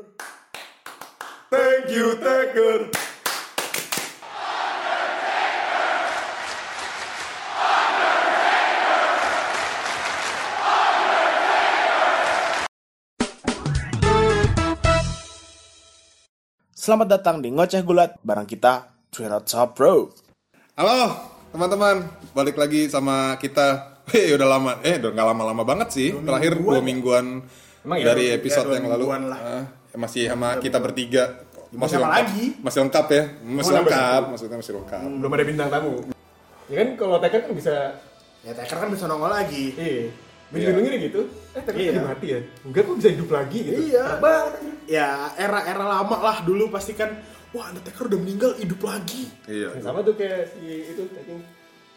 Taker. Thank you, Taker. Selamat datang di Ngoceh Gulat bareng kita Twirot Top Bro. Halo teman-teman, balik lagi sama kita. Hei udah lama, eh udah nggak lama-lama banget sih. Terakhir dua mingguan Emang ya? dari Ya, episode dua yang lalu. lah. Ah, masih sama kita bertiga. Masih apa lengkap. lagi? Masih lengkap ya, masih Oh, lengkap. Maksudnya masih lengkap. belum ada bintang tamu ya kan kalau Tekken kan bisa Ya Taker kan bisa nongol lagi. Iya. Bintang ini gitu eh Tekken Iya. lagi mati ya enggak kok bisa hidup lagi gitu Iya. Apa? Ya era-era lama lah dulu pasti kan wah Undertaker udah meninggal hidup lagi. Iya. Yang sama tuh kayak si itu I think,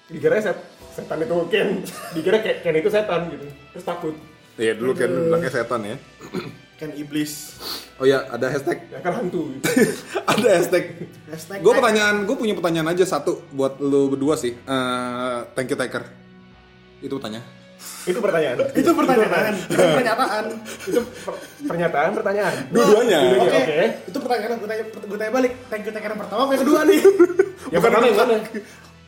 dikira set setan itu Ken dikira kayak Ken itu setan gitu terus takut Iya dulu kan bilangnya setan ya. Kan iblis. Oh ya ada hashtag. ya kan hantu gitu. ada hashtag. Hashtag Gue pertanyaan, gue punya pertanyaan aja satu buat lu berdua sih. Eh, thank you Taker. Itu pertanyaan. itu pertanyaan Itu pertanyaan, itu pernyataan. itu per- pernyataan pertanyaan Dua-duanya. Oke, oke itu pertanyaan gue tanya, gue tanya balik. Thank you Taker yang pertama, apa yang kedua nih? yang pertama yang mana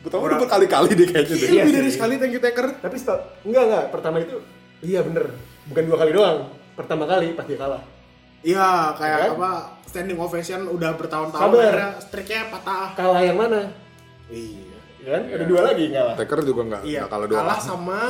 Pertama udah berkali-kali deh kayaknya deh. Iya Lebih dari sekali thank you Taker. tapi enggak enggak pertama itu iya bener bukan dua kali doang pertama kali pas dia kalah Iya, kayak Kan? apa standing ovation udah bertahun-tahun Sabar. akhirnya streaknya patah. kalah yang mana Iya. ya kan ada dua lagi kalah Taker juga nggak Iya, nggak kalah dua. kalah sama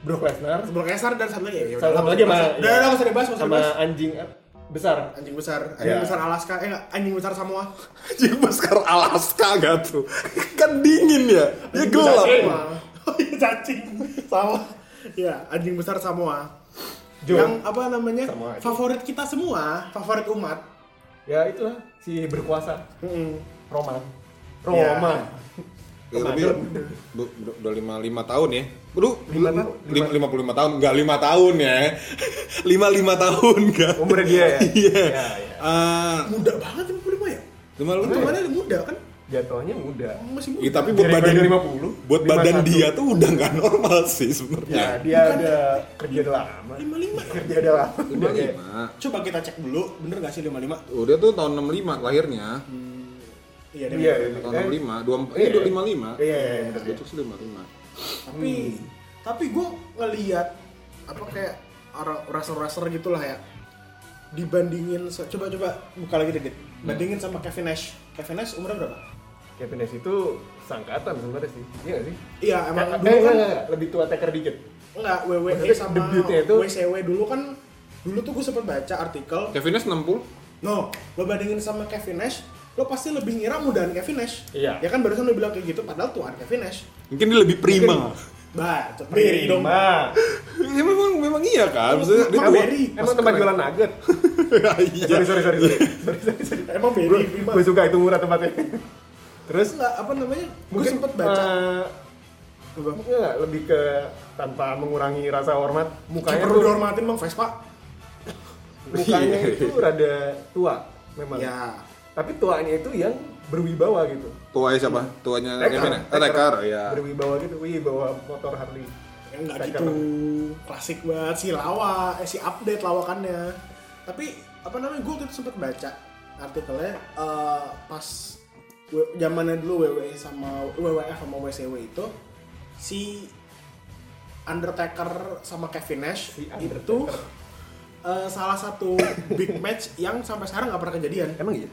Brock Lesnar Brock Lesnar dan satu lagi ya. Satu lagi sama Udah, udah, nggak usah dibahas, usah sama anjing eh, besar Anjing besar, anjing Iya. besar Alaska, eh anjing besar Samoa. Anjing masker Alaska gak tuh? Kan dingin ya? Dia gelap. besar. Oh iya cacing, sama. Ya, anjing besar Samoa. Jo. Yang apa namanya? Samoa aja. Favorit kita semua, favorit umat. ya itulah si berkuasa Mm-mm. Roman. Roman Ya, du- du- udah lima lima tahun ya. Lu Lima lima lima puluh lima tahun nggak lima tahun ya? lima lima tahun nggak? umur dia ya Iya. ya, ya. Ah, Muda banget 55 ya? lima lima. Hitungannya muda kan? Jatuhnya muda Masih muda. Iya, tapi buat Dari badan 50, buat badan 51. dia tuh udah nggak normal sih ya sebenarnya. dia ada kerja udah lama 55. kerja udah lama Lima Udah kayak- lima. Coba kita cek dulu, bener gak sih 55? Udah tuh tahun 65 lahirnya. Iya, dia iya bener. Tahun eh, 65, dua Iya. eh dua lima lima. iya iya tuh lima lima. tapi tapi gue ngeliat apa kayak orang wrestler-wrestler gitulah ya dibandingin se- coba coba buka lagi deh Dit. bandingin sama Kevin Nash Kevin Nash umurnya berapa Kevin Nash itu sangkatan sebenarnya sih iya gak sih iya emang Eh, dulu eh, kan enggak, enggak, lebih tua Taker dikit enggak WWE Maksudnya sama debutnya itu- WCW dulu kan dulu tuh gue sempet baca artikel Kevin Nash 60. no lo bandingin sama Kevin Nash lo pasti lebih ngira mudaan Kevin Nash Iya. ya kan barusan lo bilang kayak gitu padahal tuan Kevin Nash Mungkin dia lebih prima. bah beri dong Prima. ya memang memang iya kan. Maksudnya dia Emang tua. Berry. Emang tempat jualan nugget? Iya. sorry, sorry, sorry, sorry. sorry, sorry, emang beri prima Gue suka itu murah tempatnya. Terus nggak apa namanya? gue sempet baca. eh, Apa? mungkin nggak lebih ke tanpa mengurangi rasa hormat mukanya perlu tuh dihormatin bang Vespa. Mukanya Iya. itu rada tua memang. Ya tapi tuanya itu yang berwibawa gitu. Tuanya siapa? Tuanya Taker, Kevin ya? Eh, Taker, iya. berwibawa gitu. Wibawa motor Harley. Yang nggak gitu. Klasik banget si lawa eh si update lawakannya. Tapi apa namanya gue itu sempet baca artikelnya eh, pas zamannya dulu WWE sama WWF sama WCW itu si Undertaker sama Kevin Nash Si itu eh, salah satu big match yang sampai sekarang nggak pernah kejadian emang iya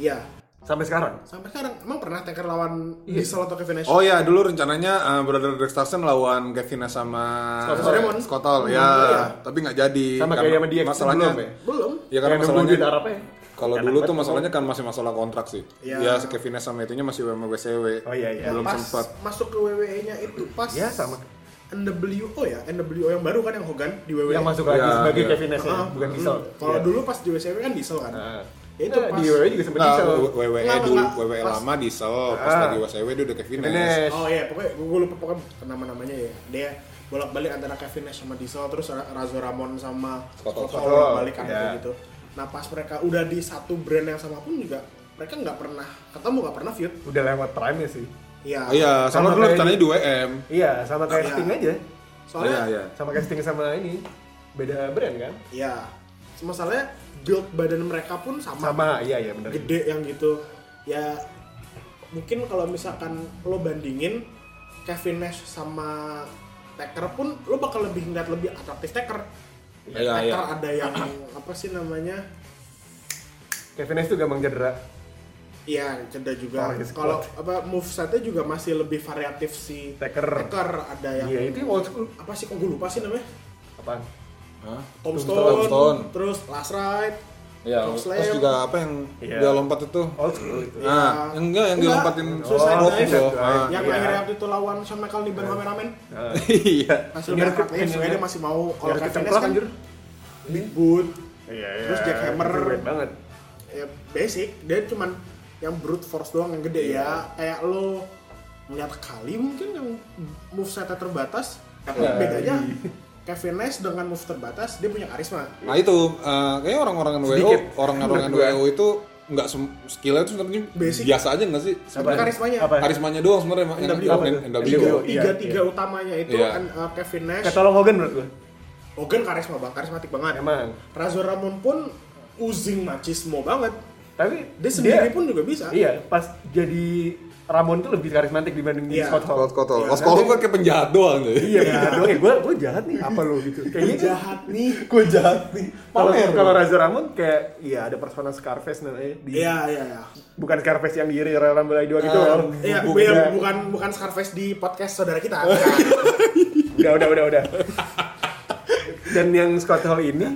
iya sampai sekarang sampai sekarang emang pernah Taker lawan Iya. Diesel atau Kevin Nash Oh ya, dulu rencananya uh, Brother Stars lawan Kevin Nash sama Scott Raymond. Scott Hall, ya, iya. tapi nggak jadi. sama kayak sama dia masalahnya, belum ya belum ya karena masalahnya di Arabnya. Kalau dulu tuh masalahnya kan masih masalah kontrak sih. Iya. Ya, si Kevin Nash sama itunya masih WCW. Oh, iya, iya. Belum pas sempat. masuk ke WWE nya itu pas ya sama NWO ya NWO yang baru kan yang Hogan di WWE yang masuk lagi Iya, sebagai iya. Kevin Nash ya, Ah, bukan. Diesel kalau Iya. dulu pas di WCW kan Diesel kan Nah, Ya, itu Nah, pas- di WWE juga sempet Nah, Diesel WWE Enggak, dulu, enggak. WWE Pas- lama Diesel, pas Ah. lagi WCW dia udah Kevin Nash. Oh iya pokoknya gue lupa pokoknya nama-namanya ya dia bolak balik antara Kevin Nash sama Diesel terus Ra- Razor Ramon sama Scott Hall. Hall bolak balik kan Iya. kayak gitu nah pas mereka udah di satu brand yang sama pun juga mereka nggak pernah ketemu nggak pernah feud udah lewat prime nya sih iya Oh iya, sama Sama dulu kayak rencananya di- WM. iya sama kayak Iya. Sting aja soalnya Iya, iya. sama kayak Sting sama ini beda brand kan Iya. masalahnya build badan mereka pun sama, Sama, iya iya benar. gede yang gitu ya mungkin kalau misalkan lo bandingin Kevin Nash sama Taker pun lo bakal lebih ngeliat lebih atraktif Taker Iya, Taker iya. ada yang apa sih namanya Kevin Nash tuh gampang cedera. Iya, cedera juga. Kalau apa move setnya juga masih lebih variatif si Taker. Taker ada yang Iya, itu old school. apa sih kok gue lupa sih namanya? Apaan? Hah? Tombstone, Tombstone. terus Last Ride. Ya, terus juga apa yang Iya. dia lompat itu? Old school itu. Iya. Nah, yang enggak yang Enggak. dilompatin Suicide Dive. itu. Yang Iya. akhirnya waktu itu lawan Shawn Michaels di ban kameramen. Nah, Iya. Masih Biar dia masih mau kalau Kevin kecemplung, kan anjir. big boot, Iya, iya. Terus jackhammer. Banget. ya basic. Dia cuman yang brute force doang yang gede Iya. ya. Kayak lo melihat kali mungkin yang move setnya terbatas. Tapi Iya. bedanya Kevin Nash dengan move terbatas dia punya karisma. Nah itu, eh, kayaknya orang-orang WO, Sedikit. orang-orang Menurut gua. WO itu nggak skillnya itu sebenarnya Basic. biasa aja nggak sih? Sebenarnya karismanya. Apa? Karismanya doang sebenarnya yang NWO. NWO. tiga, Iya, tiga, iya. tiga utamanya itu Iya. kan uh, Kevin Nash, tolong Hogan menurut gua. Hogan karisma banget, karismatik banget. Emang. Razor Ramon pun uzing machismo banget. Tapi Dia sendiri pun juga bisa. Iya, pas jadi Ramon tuh lebih karismatik dibanding Iya. Scott Hall. Scott. Iya, Oh, Scott Hall nanti- kan kayak penjahat doang tuh. Iya, benar doang ya. Gue gue jahat nih. Apa lo gitu? Kayaknya jahat nih. Gue jahat nih. Kalau kalau Razor Ramon kayak iya ada persona Scarface namanya di Iya, iya, iya. bukan Scarface yang di Royal Rumble 2 gitu. Loh. Iya, bukan. bukan bukan Scarface di podcast saudara kita. Udah, udah, udah, udah. Dan yang Scott Hall ini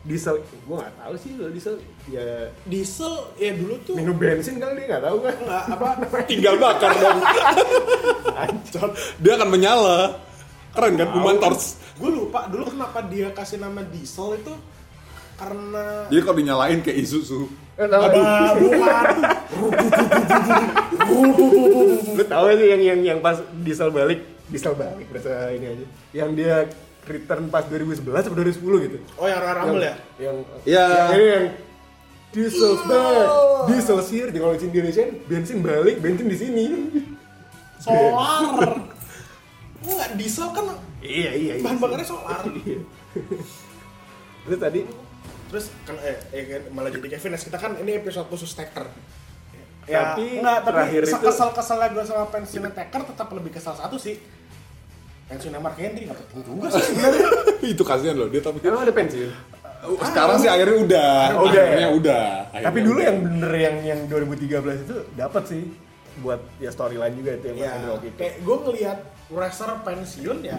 Diesel, gue gak tahu sih kalau Diesel ya Diesel ya dulu tuh minum bensin kali dia gak tahu kan. nggak apa Tinggal bakar dong. Ancot. Dia akan menyala. Keren kan, Human Torch. gue lupa dulu kenapa dia kasih nama Diesel itu karena Jadi kalau dinyalain kayak Isuzu. Eh, nggak? bukan Lu tahu sih yang yang yang pas Diesel balik, Diesel balik berasa ini aja. Yang dia return pas 2011 atau 2010 gitu. oh yang Royal Rumble ya Yang Iya. yang ini yang Diesel's back, Diesel's here. Di kalau di Indonesia bensin balik, bensin di sini. solar Enggak, diesel kan Iya iya. iya. bahan bakarnya solar Iya. Terus tadi terus kan eh, eh kan, malah jadi Kevin kita kan ini episode khusus Taker Tapi enggak, tapi terakhir itu- kesel-keselnya gue sama pensiunnya Taker tetap lebih kesal satu sih pensiunnya Mark Henry nggak penting juga sih sebenarnya itu kasihan loh dia tapi emang ada pensiun. sekarang sih akhirnya udah. Oh, udah ya? Akhirnya udah. Tapi Akhirnya dulu udah. yang bener yang yang 2013 itu dapat sih buat ya storyline juga itu yang ya Henry itu. kayak gue ngelihat wrestler pensiun ya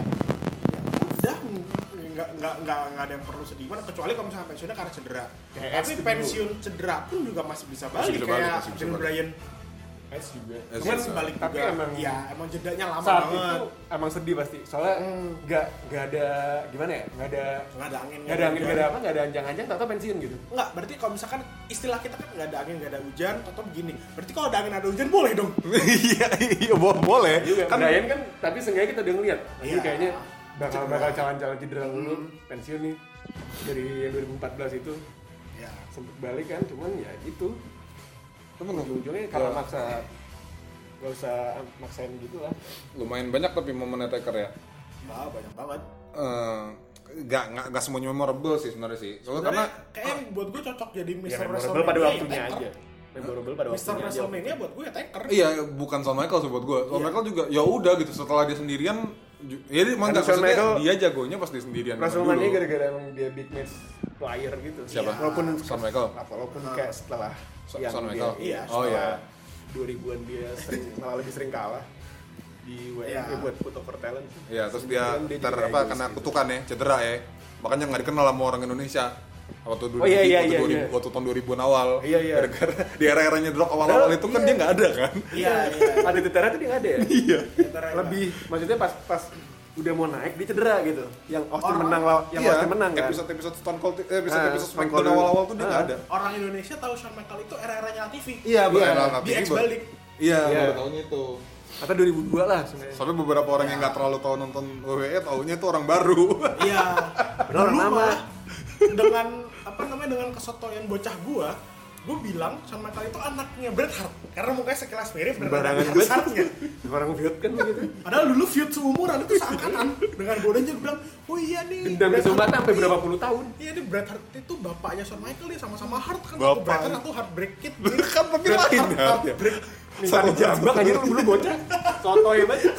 ya udah nggak nggak nggak nggak ada yang perlu sedih banget kecuali kalau misalnya pensiunnya karena cedera Kayak tapi dulu. pensiun cedera pun juga masih bisa balik bisa balik, kayak masih Edge juga. Cuman bisa. balik Tapi juga emang- ya emang jedanya lama saat banget itu emang sedih pasti soalnya Hmm. nggak nggak ada gimana ya nggak ada nggak ada angin nggak ada angin nggak ada apa nggak ada anjang-anjang atau pensiun gitu Enggak, berarti kalau misalkan istilah kita kan nggak ada angin, nggak ada hujan, atau begini. Berarti kalau ada angin ada hujan boleh dong. Iya, iya bo- boleh. juga Kan Brian kan tapi seenggaknya kita udah ngeliat jadi Iya. kayaknya bakal bakal calon-calon cedera dulu pensiun nih dari yang 2014 itu Ya. sempet balik kan cuman ya itu Temen ujung-ujungnya kalau maksa gak usah maksain gitu lah lumayan banyak tapi momennya Taker ya. Wah, banyak banget. Eh, Gak, nggak, nggak semuanya memorable sih sebenarnya sih. Soalnya karena kayak buat gue cocok jadi ya Mr. memorable WrestleMania pada ya waktunya Taker. aja memorable pada Mr. waktunya aja WrestleMania buat gue ya Taker. Iya, bukan Shawn Michaels sih buat gue. Shawn Iya. Michaels juga ya udah gitu setelah dia sendirian ya dia emang nggak Shawn maksudnya Michaels- dia jagonya pas dia sendirian WrestleMania gara-gara emang dia big match player gitu Siapa? walaupun Shawn Michaels? walaupun kayak setelah yang Shawn dia- iya Oh, iya. 2000-an dia sering malah lebih sering kalah di WMP Iya. buat put over talent Iya, terus dia Kemudian ter apa kena gitu. kutukan ya, cedera ya. Makanya nggak dikenal sama orang Indonesia. Waktu dulu Oh, iya, iya, waktu, iya, 2000 iya. waktu tahun 2000-an awal. Iya, iya. Gara-gara di era-eranya drop awal-awal itu kan Iya. dia nggak ada kan. Iya, iya. ada Tera tuh dia nggak ada ya Iya. Ya. lebih maksudnya pas pas udah mau naik dia cedera gitu yang Austin Orang- menang law- yang Iya, Austin menang kan Episode-episode Stone Cold, eh, episode Ah, episode Stone SmackDown Cold. awal-awal tuh dia nggak Ah. ada. Orang Indonesia tahu Shawn Michaels itu era-eranya TV. Iya, Iya, benar. di X balik. Iya, baru tahunya itu. atau 2002 lah sebenarnya Soalnya beberapa orang yang nggak terlalu tahu nonton WWE taunya itu orang baru. Iya. Benar, Dulu lama. dengan apa namanya dengan kesotoyan bocah gua gue bilang Shawn Michael itu anaknya Bret Hart karena mukanya sekilas mirip dan ada Barangan Bret. Hartnya Orang feud kan begitu. padahal dulu feud seumuran itu seangkatan dengan Goldberg bilang oh iya nih Dendam Hart sampai nih." berapa puluh tahun. Iya ini Bret Hart itu bapaknya Shawn Michael nih sama-sama Hart kan Bapak. Bret Hart satu Heartbreak Kid kan tapi Hart, ya. Heartbreak Minta dijambak anjir lu dulu bocah. Sotoy banget.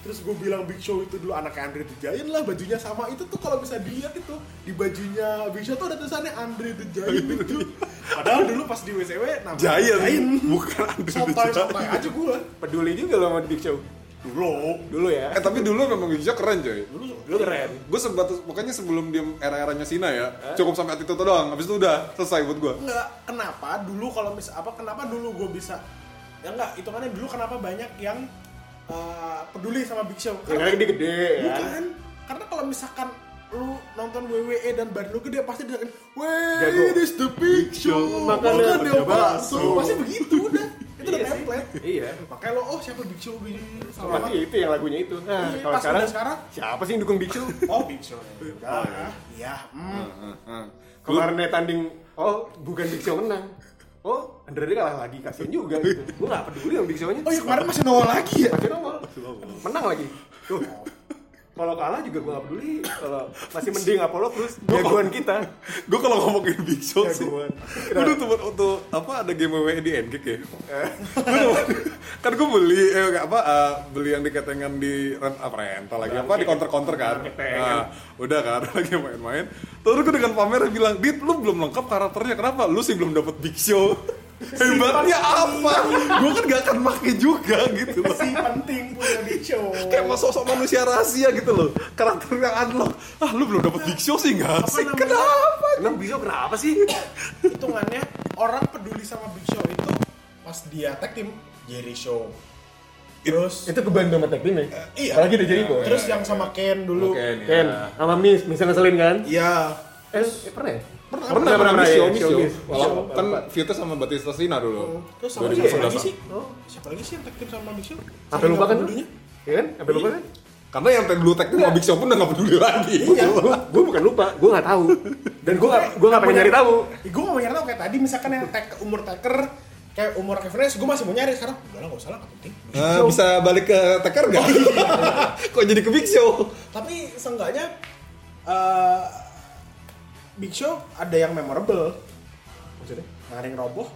Terus gue bilang Big Show itu dulu anaknya Andre the Giant lah, bajunya sama itu tuh kalau bisa dilihat itu di bajunya Big Show tuh ada tulisannya Andre the Giant itu. Padahal dulu pas di WCW namanya Giant, bukan Andre the Giant. sotoy aja gue. Peduli juga lo sama Big Show. Dulu. Dulu ya. Eh tapi dulu memang Big Show keren coy. Dulu Dulu keren. Gue sempat pokoknya sebelum dia era-eranya Sina ya, cukup sampai attitude doang. Habis itu udah selesai buat gue. Enggak, kenapa dulu kalau mis apa kenapa dulu gue bisa ya enggak hitungannya dulu kenapa banyak yang eh, peduli sama Big Show Ya kan dia gede ya. bukan karena kalau misalkan lu nonton WWE dan badan lu gede pasti dia akan Jago. Where is the Big Show Makan makan dia bakso." bakso pasti begitu udah itu udah Iya template Iya. makanya lo oh siapa Big Show Big Show sama Pasti itu yang lagunya itu. Nah, Iya, kalau sekarang, sekarang, siapa sih yang dukung Big Show? oh Big Show udah ya iya hmm. Kemarin tanding, oh bukan Big Show menang. Oh, Andrade kalah lagi, kasihan juga gitu. Gue gak peduli sama Big Show-nya. oh iya kemarin masih nongol lagi ya Masih nongol. Menang lagi. Tuh. Kalau kalah juga gue gak peduli. Kalau masih mending Apollo terus jagoan kita. Gue kalau ngomongin Big Show sih, Jagoan. gue dulu tuh waktu apa ada game WWE di Endgame ya. Gua tuh- kan gue beli eh nggak apa eh, beli yang diketengan di rent apa rental lagi apa di counter counter kan. Ketengan. Nah, udah kan lagi main-main. Terus gue dengan pamer bilang, "Dit, lu belum lengkap karakternya. Kenapa? Lu sih belum dapet Big Show." Hebatnya apa? gue kan gak akan make juga gitu loh. si penting punya Big Show Kayak mau sosok manusia rahasia gitu loh. Karakter yang unlock. Ah, lu belum dapet Big Show sih nggak sih? namanya? Kenapa? Emang Big Show kenapa sih? hitungannya orang peduli sama Big Show itu pas dia tag team Jerry Show terus Itu kebantu sama tag team ya? Iya. Apalagi udah jadi kok. terus yang sama Ken dulu Oke, nih. Ken, sama Miss, Miss yang ngeselin kan? iya Eh, eh, pernah ya? Pernah, pernah, pernah, Miss ya, Show, Miss Show. Miss. Walau kan feudnya sama Batista Sina dulu. terus sama 2011. siapa lagi sih Oh. siapa lagi sih yang tag team sama Big Show Sampai lupa kan? Dulunya. Iya kan? Sampai lupa kan? Karena yang dulu tag team sama Big Show pun udah gak peduli lagi. iya gue bukan lupa, gue nggak tahu. Dan gue nggak gue nggak pengen nyari tahu. gue mau nyari tahu kayak tadi misalkan yang tag umur taker kayak umur Kevin Nash gue masih mau nyari sekarang udah lah nggak usah lah nggak penting Eh, bisa balik ke Taker gak? Kok jadi ke Big Show? tapi seenggaknya eh, Big Show ada yang memorable Maksudnya? ngaring roboh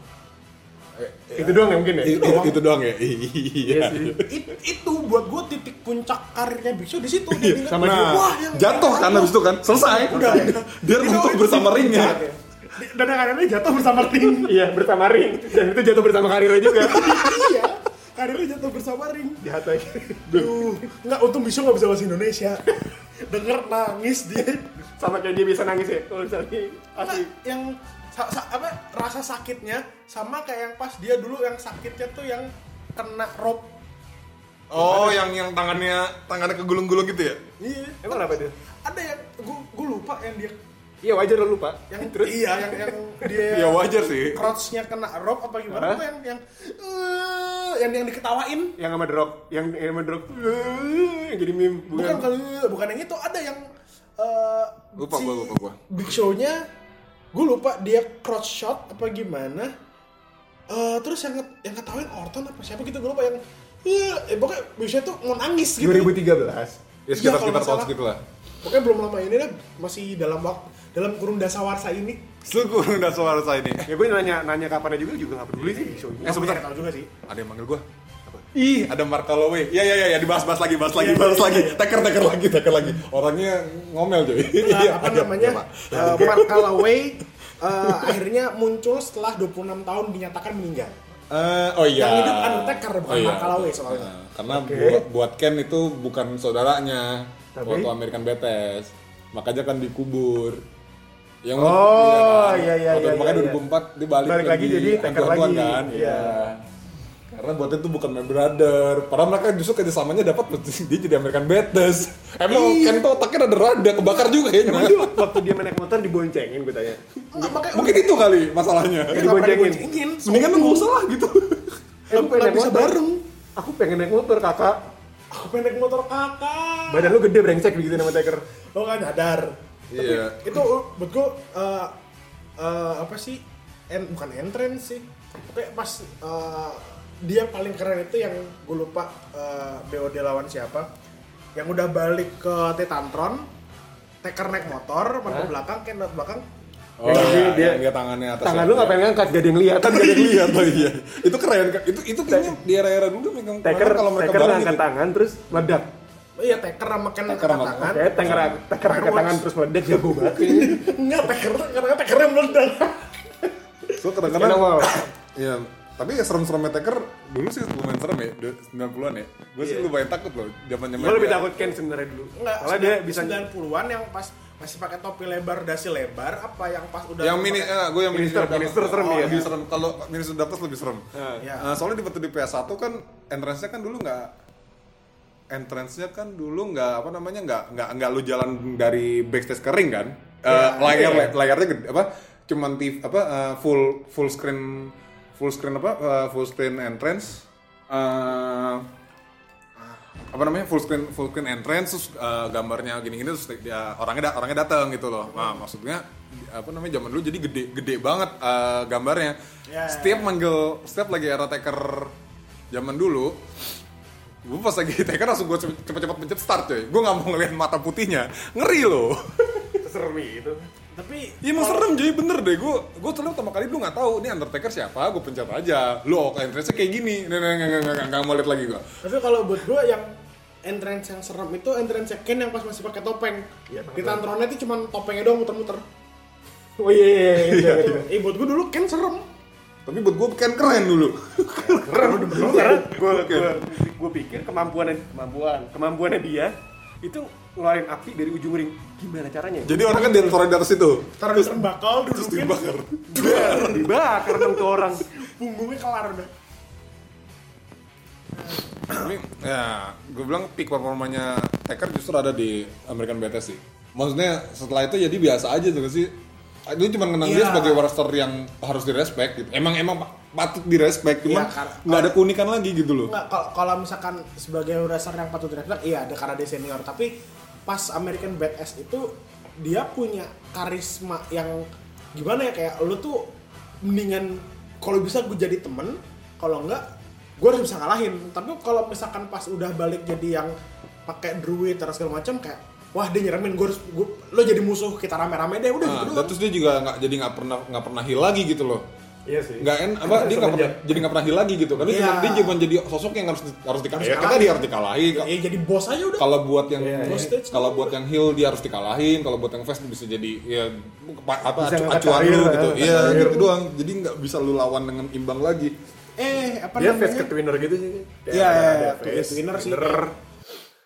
Itu doang ya mungkin ya? Itu, doang. itu doang ya? Iya Iya. sih. It- itu buat gue titik puncak karirnya Big Show di situ dia bilang, sama Nah, wah yang jatuh kan habis itu kan? Selesai. udah Dia runtuh bersama ringnya. dan yang karirnya jatuh bersama ring Iya bersama ring dan itu jatuh bersama karirnya juga. iya karirnya jatuh bersama ring Jahat aja. Duh, nggak untung Big Show nggak bisa bahasa Indonesia denger nangis dia Sama kayak dia bisa nangis ya. Kalau misalnya asli. yang sa- sa- apa rasa sakitnya sama kayak yang pas dia dulu yang sakitnya tuh yang kena rope Oh, yang yang tangannya tangannya kegulung-gulung gitu ya? iya Emang kenapa itu? ada yang gue gue lupa yang dia Iya wajar lo lupa. yang terus iya yang yang dia Ya wajar sih. crotchnya kena rope apa gimana Hah? tuh yang yang eh, yang yang diketawain yang sama drop, yang yang sama drop, yang jadi meme bukan bukan bukan yang itu ada yang eh, Lupa si gua, lupa gua. big show-nya gue lupa dia crotch shot apa gimana Eh terus yang yang ketawain Orton apa siapa gitu gue lupa yang eh pokoknya big show tuh mau nangis gitu 2013. Ya sekitar kalau sekitar tahun segitu lah. pokoknya belum lama ini lah masih dalam waktu dalam kurun dasawarsa ini Seluruh suara saya ini. Ya gue nanya nanya kapan juga juga nggak peduli sih show Eh, sebentar. tahu juga sih Ada yang manggil gua. Ih, ada Mark Calloway. Iya, iya, iya, ya, dibahas-bahas lagi, bahas lagi, bahas lagi. Teker, teker lagi, teker lagi. Orangnya ngomel, coy. Nah, Iya, apa ada, namanya eh, Mark Calloway eh, akhirnya muncul setelah 26 tahun dinyatakan meninggal Eh, oh iya. Yang hidup Undertaker, bukan Mark Calloway soalnya. Nah, karena Oke. buat, buat Ken itu bukan saudaranya Tapi? waktu American Badass. Makanya kan dikubur. Yang Oh, kan? iya, iya, Waktu- iya, Makanya iya. 2004 dia balik, Balik lagi jadi Taker lagi. kan. Iya. Karena buat itu bukan my brother. Padahal mereka justru kerjasamanya dapat dia jadi American Badass. Emang Iya. Ken tuh otaknya ada rada kebakar juga kayaknya. Emang dia waktu dia naik motor diboncengin gue tanya. Makanya Mungkin itu kali masalahnya. Ya, diboncengin. Mendingan lu nggak usah lah gitu. Eh, aku pengen Nggak naik bisa motor. bareng. Aku pengen naik motor kakak. Aku pengen naik motor kakak. Badan lu gede brengsek begitu nama Taker. Lo kan nyadar. Iya. Itu buat gue eh, eh, apa sih en, bukan entrance sih Oke pas eh, dia paling keren itu yang gue lupa eh, BOD lawan siapa yang udah balik ke Titantron Taker naik motor, mantu Hah? belakang, Ken lewat belakang Oh, Yang iya, dia- dia tangannya atas. Tangan ya. lu ngapain ngangkat? Gak ada yang lihat. Kan gak ada yang lihat oh iya. Itu keren kan. Itu itu kayaknya di era-era dulu megang Taker, mereka kalau mereka taker bareng ngangkat gitu. tangan terus meledak. Iya, Taker sama Taker angkat sama- tangan Kayak taker, taker angkat tangan terus meledak jago banget. Enggak, Taker, karena Takernya meledak So kadang-kadang. Iya, tapi ya serem-seremnya Taker dulu sih lumayan serem ya, du- 90-an ya. Gue sih Iya. lumayan takut loh zaman-zaman. Gue lebih takut Ken sebenarnya dulu. Enggak, Soalnya dia bisa 90-an yang pas masih pakai topi lebar, dasi lebar, apa yang pas udah yang mini, pakai- gue yang mini Minister. Minister serem Oh, ya. Lebih serem. Kalau mini Sudatas lebih serem. Nah, Ya. Eh, soalnya di waktu di PS1 kan entrance-nya kan dulu nggak entrance-nya kan dulu nggak apa namanya nggak nggak nggak lu jalan dari backstage kering kan Eh, Ya, layar iya. layarnya gede apa cuman TV apa eh, full full screen full screen apa? Eh, full screen entrance. Eh, apa namanya? Full screen full screen entrance terus eh, gambarnya gini-gini terus dia orangnya da- orangnya datang gitu loh. Nah maksudnya apa namanya zaman dulu jadi gede gede banget eh, gambarnya. Ya, setiap manggil setiap lagi era taker zaman dulu. Gue pas lagi taker langsung gue cepet-cepet pencet start coy. Gue nggak mau ngeliat mata putihnya. Ngeri loh. Serem itu. Tapi Iya emang serem jadi bener deh gue gue terlalu pertama kali dulu nggak tahu ini Undertaker siapa gue pencet aja lo entrance kayak gini nggak nggak nggak nggak nggak mau lihat lagi gue Tapi kalau buat gue yang entrance yang serem itu entrance Ken yang pas masih pakai topeng. Iya, pakai Di tantronnya itu cuma topengnya doang muter-muter. Oh iya iya iya. iya, iya. Eh buat gue dulu Ken serem. tapi buat gue kan keren dulu Keren udah bener karena gue gue pikir kemampuannya kemampuan kemampuannya dia itu ngeluarin api dari ujung ring gimana caranya? jadi orang kan di taruh di atas itu Taruh di tembakau dulu terus Ken. dibakar dibakar dong tuh orang. Punggungnya kelar udah. tapi ya gue bilang peak performanya Taker justru ada di American Badass sih maksudnya setelah itu jadi biasa aja tuh sih itu cuma mengenang dia Iya. sebagai wrestler yang harus direspek gitu emang emang patut direspek Iya, karena- nggak ada keunikan lagi gitu loh Enggak, kalau kalau misalkan sebagai wrestler yang patut direspek, iya ada karena dia senior. Tapi pas American Badass itu dia punya karisma yang gimana ya kayak lu tuh mendingan kalau bisa gue jadi temen, kalau enggak gue harus bisa ngalahin. Tapi kalau misalkan pas udah balik jadi yang pakai druid terus segala macam kayak wah dia nyeremin gue harus gua, lo jadi musuh kita rame-rame deh udah Nah, gitu terus dia juga nggak jadi nggak pernah nggak pernah heal lagi gitu loh Iya sih. nggak en apa dia nggak pernah jadi nggak pernah heal lagi gitu karena Iya. cuma dia cuma jadi sosok yang harus harus dikalahin Harus kita dia harus dikalahin Ya jadi bos aja udah. kalau buat yang Iya, iya. Hostage kalau buat yang heal dia harus dikalahin kalau buat yang face bisa jadi ya apa Bisa acu- acuan lu kan, gitu iya karir. gitu doang jadi nggak bisa lu lawan dengan imbang lagi Eh, apa Dia namanya? face ke twinner gitu sih. Iya, iya, iya, face, twinner sih. twinner.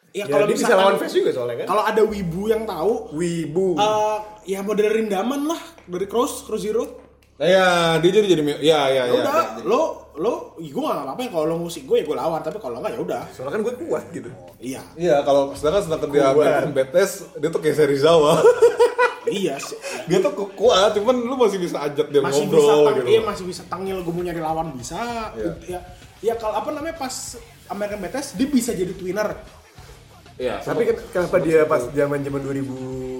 Ya, Ya, kalau dia bisa lawan face juga soalnya kan. Kalau ada wibu yang tahu, Wibu. eh ya model rindaman lah dari Cross, Cross Zero. Iya, dia jadi jadi iya, iya, ya ya ya. Udah, lo lo gue gak apa-apa ya kalau lo musik gue ya gue lawan, tapi kalau enggak ya udah. Soalnya kan gue kuat gitu. Oh, iya. Iya, kalau sedangkan sedangkan dia main BTS, dia tuh kayak Serizawa. iya sih. Dia tuh kuat, cuman lu masih bisa ajak dia masih ngobrol bisa gitu. Iya, masih bisa tangil gue mau nyari lawan bisa. Iya. Ya, ya kalau apa namanya pas American BTS dia bisa jadi twinner. Iya. Tapi kenapa dia pas zaman-zaman 2000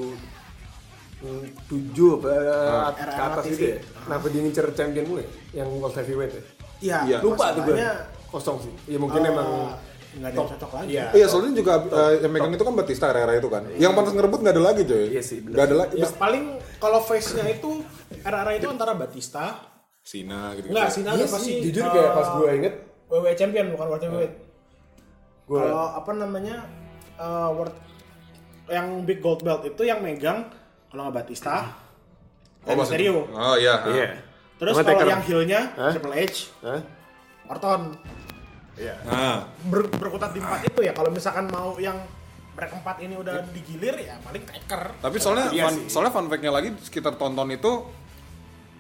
tujuh apa eh, ah. ke atas itu ya. Nah, pendingin ngincer champion gue ya? yang world heavyweight ya. Iya, iya. lupa tuh gue. Kosong sih. Iya mungkin uh, emang nggak ada yang cocok lagi. Iya, iya soalnya juga uh, yang megang itu kan Batista era-era itu kan. Iya. Yang pantas ngerebut nggak ada lagi coy. Iya sih. Nggak ada lagi. Ya, paling kalau face-nya itu era-era itu antara Batista, Sina gitu. Nggak, Sina iya pasti. Jujur kayak pas gue inget. Eh, WWE Champion bukan World Heavyweight. Kalau apa namanya World yang big gold belt itu yang megang kalau nggak Batista, Oh, Rey maksud- Mysterio. Oh iya. Iya. Terus Sama kalau Taker. yang heel-nya Hah? Triple H, Hah? Orton. Iya. Nah, Ber- berkutat di empat itu ya. Kalau misalkan mau yang mereka empat ini udah digilir ya paling Taker. tapi soalnya Iya fun, soalnya fun fact-nya lagi sekitar tonton itu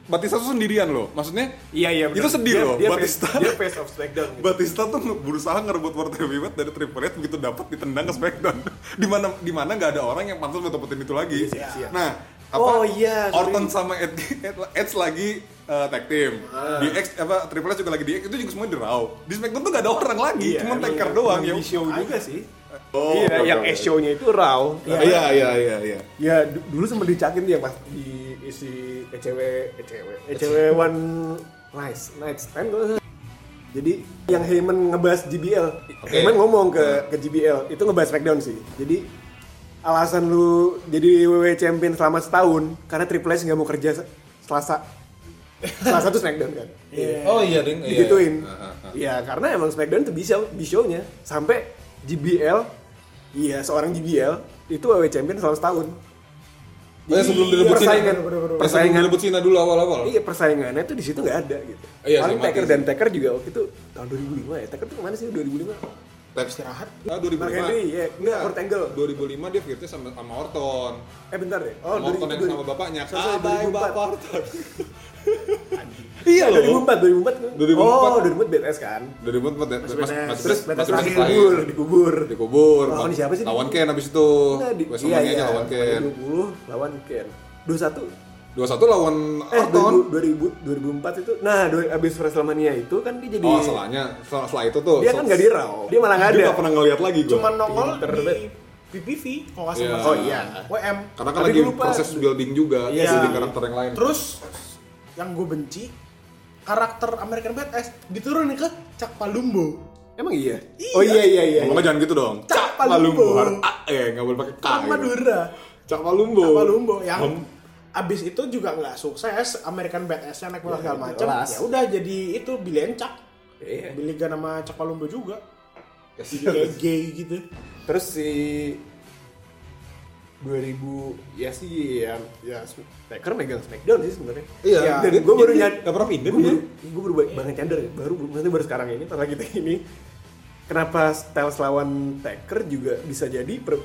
Batista tuh sendirian loh. Maksudnya Iya iya. Itu sedih loh, Dia Batista. Face, dia face of Smackdown. Gitu. Batista tuh berusaha ngerebut World Heavyweight dari Triple H begitu dapat ditendang ke SmackDown. di mana di mana nggak ada orang yang pantas buat dapetin itu lagi. Iya, iya. Nah, apa Oh, iya, sorry. Orton sama Edge, Edge lagi uh, tag team. Ah. Di X apa Triple H juga lagi di X itu juga semua di Raw. Di SmackDown tuh gak ada orang lagi, Iya, cuma emang- taker doang emang ya. di show juga sih. Oh, iya, yang. S show-nya itu Raw. Iya, iya, iya, iya. Ya du- dulu sempat dicakin dia pas di isi ECW ECW ECW One Nice Night Stand. Jadi yang Heyman ngebahas JBL, Heyman ngomong ke ke JBL itu ngebahas Smackdown sih. Jadi alasan lu jadi WWE Champion selama setahun karena Triple H nggak mau kerja se- Selasa. Selasa tuh Smackdown kan. Oh iya ding. iya. Digituin. Ah, ah, ah. Iya, karena emang Smackdown tuh bisa show-nya sampai JBL iya seorang JBL itu WWE Champion selama setahun. Oh ya sebelum Jadi, direbut Cina. persaingan, Persaingan persaingan direbut Cina dulu awal-awal. Iya persaingannya tuh di situ nggak ada gitu. Iya, Paling sih. dan Taker juga waktu itu tahun 2005 ya. Taker tuh ke mana sih 2005? Taps Istirahat. Ah, Mark 2005. Henry, ya. Enggak, Kurt Angle. 2005 dia feudnya sama sama Orton. Eh bentar deh. Oh, Sama Orton yang sama bapaknya. 2004. Bapak Orton. Iya loh. 2004, 2004. 2004. Oh, 2004 BTS kan. 2004 ya. Mas- BTS. masih- Terus lahir. dikubur, dikubur. Dikubur. Lawan siapa sih? Lawan Ken abis itu. Di, iya, iya, lawan Ken. 20 lawan Ken. 21 21 lawan eh Orton. 2000, 2004 itu. Nah, dua- abis WrestleMania itu kan dia jadi Oh, salahnya. Setelah, setelah itu tuh. dia kan nggak di Raw. Dia malah nggak Dia ada. nggak pernah ngeliat lagi gue. Cuma nongol di. PPV kalau nggak Iya. salah. Oh iya. WM. Karena kan Tapi lagi lupa. proses building juga. Iya Iya. sih. karakter yang lain. Terus yang gue benci karakter American Badass diturunin ke Chuck Palumbo. Emang iya? Iya. Oh iya iya iya. Ngomongnya jangan gitu dong. Cak Palumbo. Harus A, eh nggak boleh pakai K. Chuck gitu. Madura. Cak Palumbo. Chuck Palumbo yang Hmm. abis itu juga nggak sukses American Badass yang naik Ya, segala macam. jelas. Ya udah jadi itu Billy and Chuck. Iya. Billy Gunn sama Chuck Palumbo juga. Jadi kayak gay gitu. Terus si 2000 ya sih ya ya Taker megang Smackdown sih sebenarnya. Iya. Ya, Dan gue baru nyadar Nggak pernah pindah Gue baru, gue baru ba- banget nyadar ya, baru nanti baru sekarang ini pas lagi ini kenapa Styles lawan Taker juga bisa jadi per,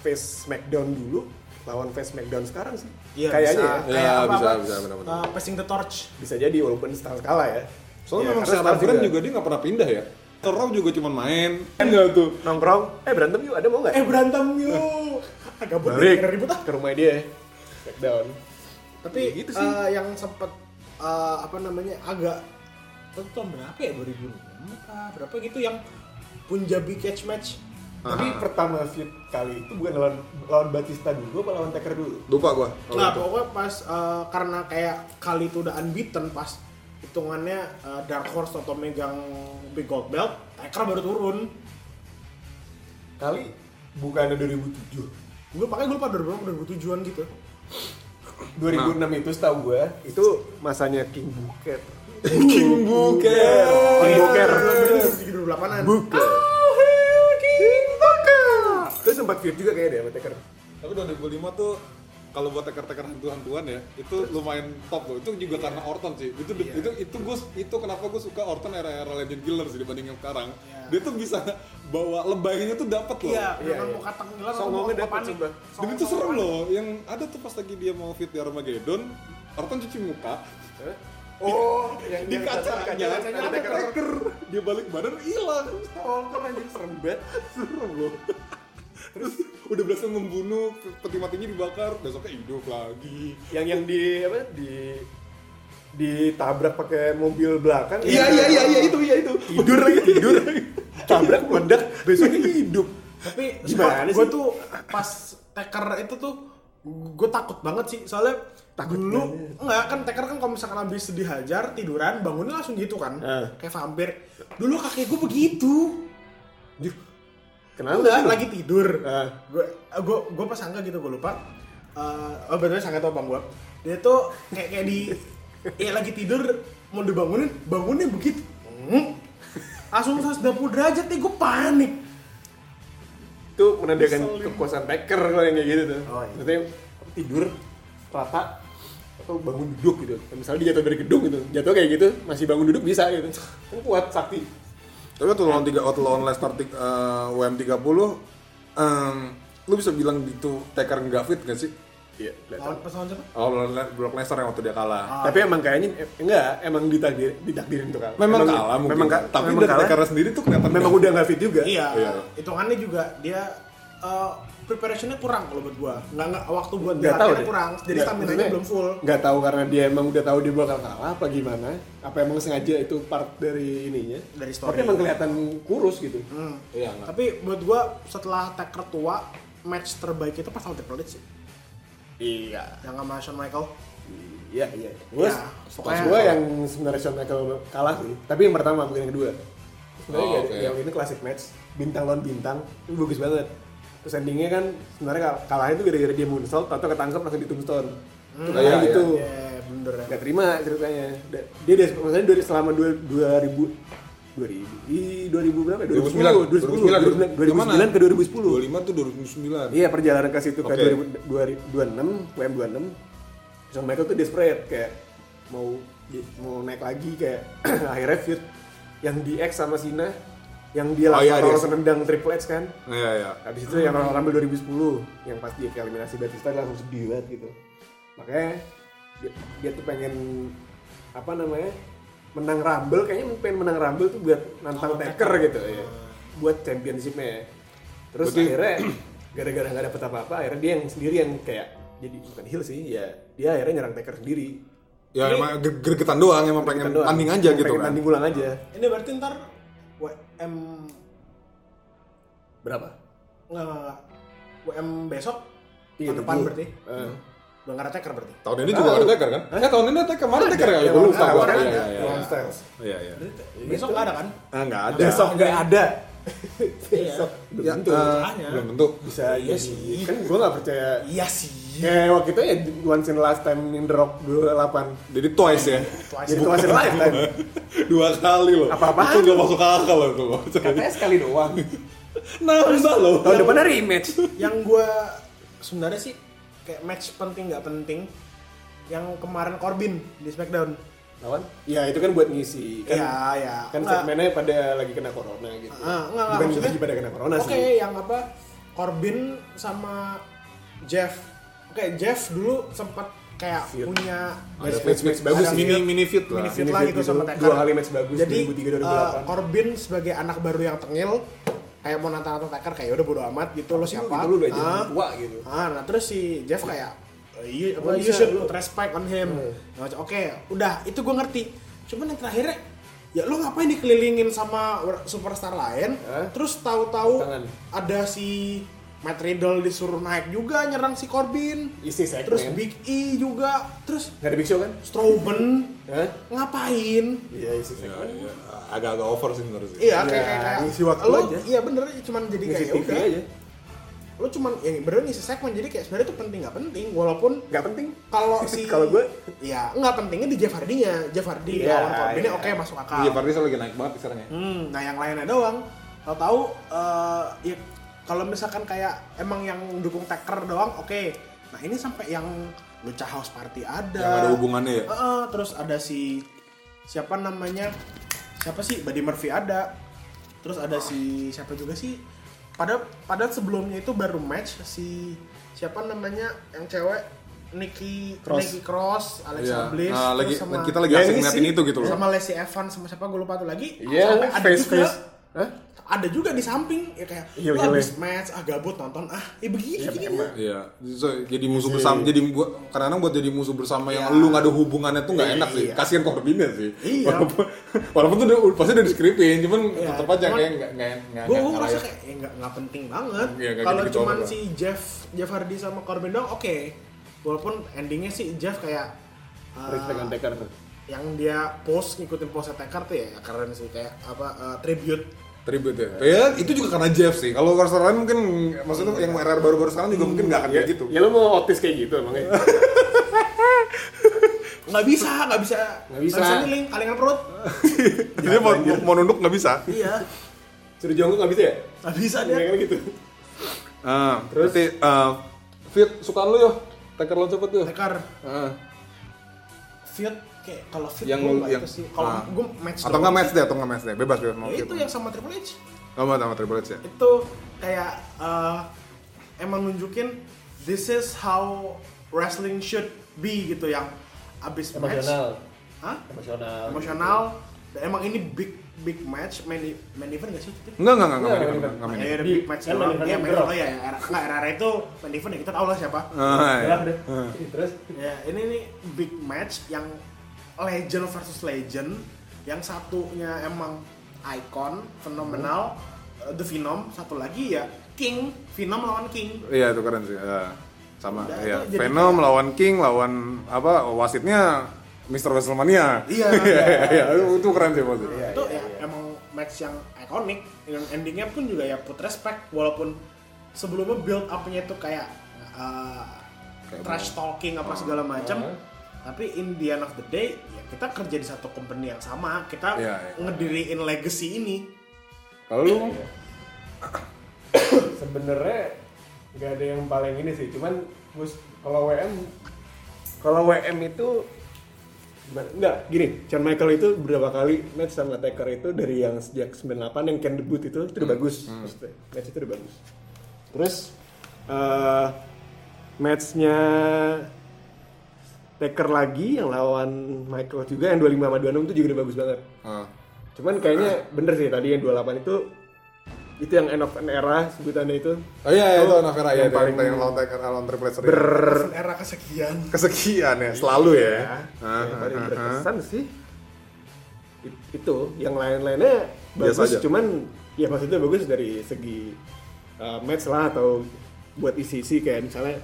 face Smackdown dulu lawan face Smackdown sekarang sih. Iya, Kayaknya bisa. ya. Ya, Kayak apa, bisa, apa, bisa, benar-benar. uh, passing the torch. Bisa jadi walaupun Styles kalah ya. Soalnya Ya, memang karena secara Styles brand juga dia nggak pernah pindah ya. Raw juga cuma main. kan nggak tuh nongkrong, eh berantem yuk, ada mau nggak? Eh berantem yuk. Agak buat balik ribut ah. ke rumah dia. Smackdown. Tapi Ya gitu sih. eh, yang sempet eh, apa namanya agak itu tahun berapa ya 2006 apa berapa gitu yang Punjabi catch match. Tapi pertama feud kali itu bukan lawan lawan Batista dulu apa lawan Taker dulu? Lupa gua. Nah itu. pokoknya pas eh, karena kayak kali itu udah unbeaten pas hitungannya eh, Dark Horse atau megang big gold belt, Taker baru turun. Kali bukannya 2007. Gue pakai gue lupa 2006 2007an gitu. 2006 itu setahu gue itu masanya King Booker. King Booker. King Booker. Di 2008an. Booker. King Booker. Itu sempat feud juga kayaknya deh sama Taker. Tapi 2005 tuh kalau buat teker-teker hantu-hantuan ya, itu lumayan top loh. Itu juga karena Orton sih. Itu itu itu gue itu kenapa gue suka Orton era-era Legend Killer sih dibanding yang sekarang. Dia tuh bisa bawa lebaynya tuh dapat loh. Iya, Iya, memang iya. mau kata ngiler Songongnya dapet, sumpah. Dan itu serem loh. Yang ada tuh pas lagi dia mau fit di Armageddon, Orton cuci muka, Oh, yang di kacanya ada Taker. Dia balik badan hilang. Oh, kan anjing serem banget. Serem loh. Terus udah berhasil membunuh, peti matinya dibakar, besoknya hidup lagi. Yang yang di apa di ditabrak pakai mobil belakang. Iya iya iya iya itu iya itu. Tidur lagi tidur. Tabrak meledak besoknya hidup. Tapi Gimana gue sih? tuh pas Taker itu tuh gue takut banget sih soalnya Takut dulu banget. enggak kan Taker kan kalau misalkan habis dihajar tiduran bangunnya langsung gitu kan Eh. kayak vampir dulu kakek gue begitu Kenapa? enggak lagi tidur Eh. gue gue gue pas sangka gitu gue lupa Eh, oh betul sangka tau bang gue dia tuh kayak kayak di ya lagi tidur mau dibangunin bangunnya begitu Hmm. langsung 180 derajat nih gue panik itu menandakan kekuasaan Taker kalau yang kayak gitu tuh. Oh, iya. Maksudnya tidur rata atau bangun duduk gitu. Misalnya dia jatuh dari gedung gitu, jatuh kayak gitu masih bangun duduk bisa gitu. Kan kuat sakti. Tapi waktu lawan tiga waktu lawan Leicester tik- eh, WM 30 em, lu bisa bilang itu Taker nggak fit gak sih? Iya. lawan pas lawan siapa Oh, lawan Le- Brock Lesnar yang waktu dia kalah. Tapi emang kayaknya eh, enggak, emang ditakdir ditakdirin tuh kalah. Memang Emang- kalah mungkin. Memang, ka- tapi memang dari kalah. Sendiri tuh kelihatan Memang udah nggak fit juga. Iya, Iya. hitungannya juga dia uh, preparationnya kurang kalau buat gua. Nggak nggak waktu buat Nggak tahu deh. kurang. Jadi stamina maksudnya belum full. Nggak tahu karena dia emang udah tahu dia bakal kalah apa gimana? Apa emang sengaja itu part dari ininya? Dari story. Tapi emang kelihatan kurus gitu. Hmm. Iya. Tapi buat gua setelah Taker tua, match terbaik itu pas lawan Triple H sih. Iya. yang sama Shawn Michael Iya, iya. Gue, Ya, pokoknya- gue yang sebenarnya Shawn Michael kalah sih. Tapi yang pertama bukan yang kedua. Sebenarnya Oh, oke. yang ini klasik match, bintang lawan bintang, itu bagus banget. Terus endingnya kan sebenarnya kal- kalahnya itu gara-gara dia moonsault, atau ketangkep langsung di tombstone. Hmm. kayak Iya, gitu. ya bener ya Gak terima ceritanya. Dia des, maksudnya dari selama dua, 2000 2000 di 2000 berapa? ya? 2009. 2010, 2009, 2009 ke 2010. 25 tuh 2009. Iya perjalanan ke situ ke Oke. 2026 WM26 Shawn Michael tuh desperate kayak mau mau naik lagi kayak akhirnya feud yang di X sama Cena yang dia Oh, iya, langsung dia- langsung nendang Triple H kan? Iya, iya. habis itu yang Royal Rumble 2010 yang pas dia eliminasi Batista dia langsung sedih banget gitu. Makanya dia, dia tuh pengen apa namanya menang Rumble. Kayaknya pengen menang Rumble tuh buat nantang Oh, Taker gitu ya buat championshipnya. Terus Berarti- akhirnya gara-gara nggak dapet apa-apa akhirnya dia yang sendiri yang kayak jadi bukan heel sih ya. Dia akhirnya nyerang Taker sendiri. Ya Ini- emang gregetan doang, emang pengen Doang. tanding aja gitu pengen kan. tanding ulang aja. Ini berarti ntar WM berapa nggak nggak nggak. WM besok Iya, tahun depan berarti Eh. udah nggak ada taker berarti Tahun ini juga ada Taker kan? Eh tahun ini Taker, kemarin Taker lupa kemarin gua. ada. Iya, iya, iya. Iya, iya. besok nggak ada kan Ah, nggak ada. besok nggak ada Iya. belum Ya, tentu makanya. belum tentu. bisa Iya iya sih. sih kan gue nggak percaya iya sih kayak waktu itu ya once in a lifetime in the rock 28 Jadi twice ya. jadi twice in a lifetime Dua kali loh. Apa-apaan? Itu nggak masuk akal loh tuh. katanya sekali doang Nambah loh. tahun depannya rematch yang gue sebenarnya sih kayak match penting nggak penting yang kemarin Corbin di Smackdown lawan ya itu kan buat ngisi kan Iya, iya. kan Nggak. segmennya pada lagi kena corona gitu Ah, enggak, enggak, bukan maksudnya- lagi pada kena corona Oke, sih yang apa? Corbin sama Jeff. Oke, Jeff dulu sempat kayak Feud. punya match match match bagus ada Mini mini fit lah. mini fit lah gitu gitu. sama Taker. Dua kali match bagus, Jadi 2003, 2008. eh, Corbin sebagai anak baru yang tengil kayak mau nantang nantang Taker kayak udah bodo amat gitu lo siapa? gitu lu udah jadi Ah, tua gitu Ah, nah terus si Jeff kayak "Eh, you, Oh, apa, you should lu." put respect on him. Hmm. Oke, udah itu gue ngerti. Cuman yang terakhirnya ya lo ngapain dikelilingin sama superstar lain? Terus tahu-tahu ada si Matt Riddle disuruh naik juga nyerang si Corbin. isi segmen Terus Big E juga, terus nggak ada big show kan Strowman Hah? ngapain? iya isi Ya, segmen ya, agak-agak over sih menurut sih. Iya, kayak Ya, kayak, kayak ngisi waktu lo, aja. Iya bener, cuman jadi ngisi kayak TV udah. aja Lo cuman yang bener ngisi segmen jadi kayak sebenarnya itu penting nggak penting walaupun nggak penting. kalau si Kalau gue- ya nggak pentingnya di Jeff Hardy-nya. Jeff Hardy Iya, lawan Corbin iya. oke masuk akal. Iya, Pardi lagi naik banget sekarang ya. hmm, nah yang lainnya doang. Tahu-tahu eh ya kalau misalkan kayak emang yang dukung Taker doang oke. Nah ini sampai yang Lucha House Party ada. Yang ada hubungannya ya. Heeh, terus ada si siapa namanya? Siapa sih? Buddy Murphy ada. Terus ada si siapa juga sih pada pada sebelumnya itu baru match si siapa namanya yang cewek Nikki Cross. Nikki Cross Alexa Iya. Bliss Nah, lagi sama kita lagi asik ngeliatin itu gitu loh. sama Lacey Evans sama siapa gue lupa tuh lagi Iya, sampai ada face juga face. Hah? ada juga di samping ya kayak Iya, "Lu iya, habis match ah gabut nonton ah eh begini gini emang. Iya, so, jadi musuh bersama, jadi buat kadang-kadang buat jadi musuh bersama yang Iya. lu nggak ada hubungannya tuh nggak enak sih. Iya. Kasihan Corbinnya sih. Iya. Walaupun, walaupun tuh udah, pasti udah di scriptin, cuman Iya, tetap aja cuman- kayak nggak nggak gue nggak ngerasa kayak ya nggak nggak penting banget Iya, kalau cuman si Jeff Jeff Hardy sama Corbin doang oke walaupun endingnya sih Jeff kayak uh, respect on Taker yang dia post ngikutin post Taker tuh ya keren sih kayak apa uh, tribute Tribute ya. Ya itu juga karena Jeff sih. Kalau roster lain mungkin maksudnya yang RR baru-baru sekarang juga mungkin nggak akan kayak gitu. ya lo mau otis kayak gitu emangnya nggak bisa nggak bisa Nggak bisa. keliling kalingan perut Jadi mau, mau, mau nunduk nggak bisa. iya suruh jongkok nggak bisa ya nggak bisa dia kan gitu Ah, terus berarti uh, Fit sukaan lu yo. Taker lawan cepet tuh. Taker Ah. fit kayak kalau fit Yang gue yang- itu sih kalau ah. gue match Atau nggak match deh, atau nggak match deh. Bebas bebas mau Ya fit. itu yang sama Triple H Nggak mau sama Triple H ya. itu kayak eh, emang nunjukin this is how wrestling should be gitu yang abis match Hah? emosional emosional dan emang ini big big match main, main event gak sih? Enggak enggak enggak Nggak, enggak nggak, enggak enggak Ya, enggak. ada Di- big match doang. main event Iya, main event. Oh iya, era, nggak era itu main event ya kita tahu lah siapa. Ah, ya. Gerak deh. Terus Ya, ini nih big match yang legend versus legend. Yang satunya emang icon, fenomenal, uh, The Venom. Satu lagi ya King, Venom lawan King. Iya itu keren sih. Ya. sama Udah, ya itu jadi Venom lawan King lawan apa wasitnya Mr. Wrestlemania Iya. iya itu, itu keren sih maksudnya Iya, itu iya, ya iya. emang match yang ikonik yang endingnya pun juga ya put respect walaupun sebelumnya build up-nya itu kayak uh, Kayak trash talking apa segala macam Uh. Tapi in the end of the day ya kita kerja di satu company yang sama kita Iya, iya. ngediriin legacy ini kalau lu sebenarnya nggak ada yang paling ini sih cuman kalau WM kalau WM itu? Enggak, gini, Shawn Michael itu beberapa kali match sama Taker itu dari yang sejak 98 yang Ken debut itu itu udah bagus maksudnya. Match itu udah bagus. Terus eh matchnya Taker lagi yang lawan Michael juga yang 25 sama 26 itu juga udah bagus banget. Ah. Cuman kayaknya bener sih tadi yang 28 itu itu yang end of an era sebutannya itu. oh iya itu Itu Navera ya yang paling yang lawan Taker lawan Triple H sering. ber era kesekian kesekian ya selalu ya ya, yang paling ah, berkesan sih It- itu yang lain-lainnya Biasa bagus aja. cuman ya maksudnya bagus dari segi uh, match lah atau buat isi-isi kayak misalnya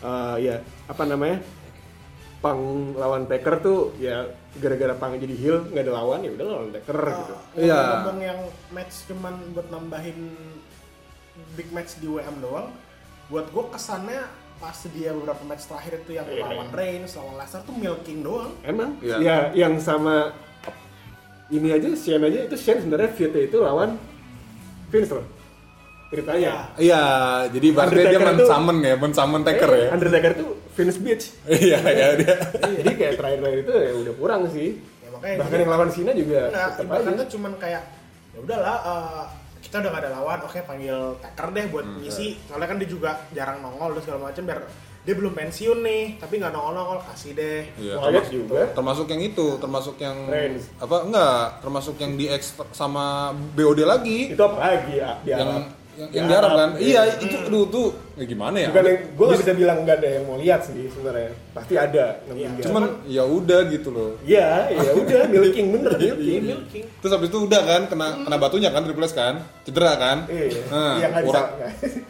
uh, ya apa namanya Pang lawan Taker tuh ya gara-gara Pang jadi heel nggak ada lawan ya udah lawan Taker gitu. Iya. ngomong yang match cuman buat nambahin big match di WM doang buat gue kesannya pas dia beberapa match terakhir itu yang Iya. lawan Reigns lawan Lesnar tuh milking doang. Emang? Iya. ya yang sama ini aja Shane aja itu Shane sebenarnya feudnya itu lawan Vince loh. Ceritanya. Iya. Jadi berarti dia Undertaker men tuh- summon ya men summon Taker ya. Eh, Undertaker tuh Vince Beach. iya iya dia Jadi kayak terakhir-terakhir itu ya udah kurang sih. Ya, makanya Bahkan yang lawan Cena juga ibaratnya aja. tuh cuman kayak ya udahlah eh, kita udah gak ada lawan, oke panggil Taker deh buat Hmm, ngisi. Soalnya kan dia juga jarang nongol dan segala macam biar dia belum pensiun nih, tapi nggak nongol-nongol kasih deh. Iya, termasuk, juga. termasuk yang itu, termasuk yang Reigns. apa enggak, termasuk yang di X sama BOD lagi. Itu apa lagi ya? Yang. Yang, Di yang di Arab kan. Iya. Iya, itu aduh tuh ya gimana ya? Bukan yang gue gak bisa bilang nggak ada yang mau lihat sih sebenarnya. Pasti ada. Iya, lihat. Cuman ya udah gitu loh. Iya, ya udah milking bener milking. Milking. Terus habis itu udah kan kena kena batunya kan Triple H kan, cedera kan. Iya, Nah, iya nggak bisa. urat-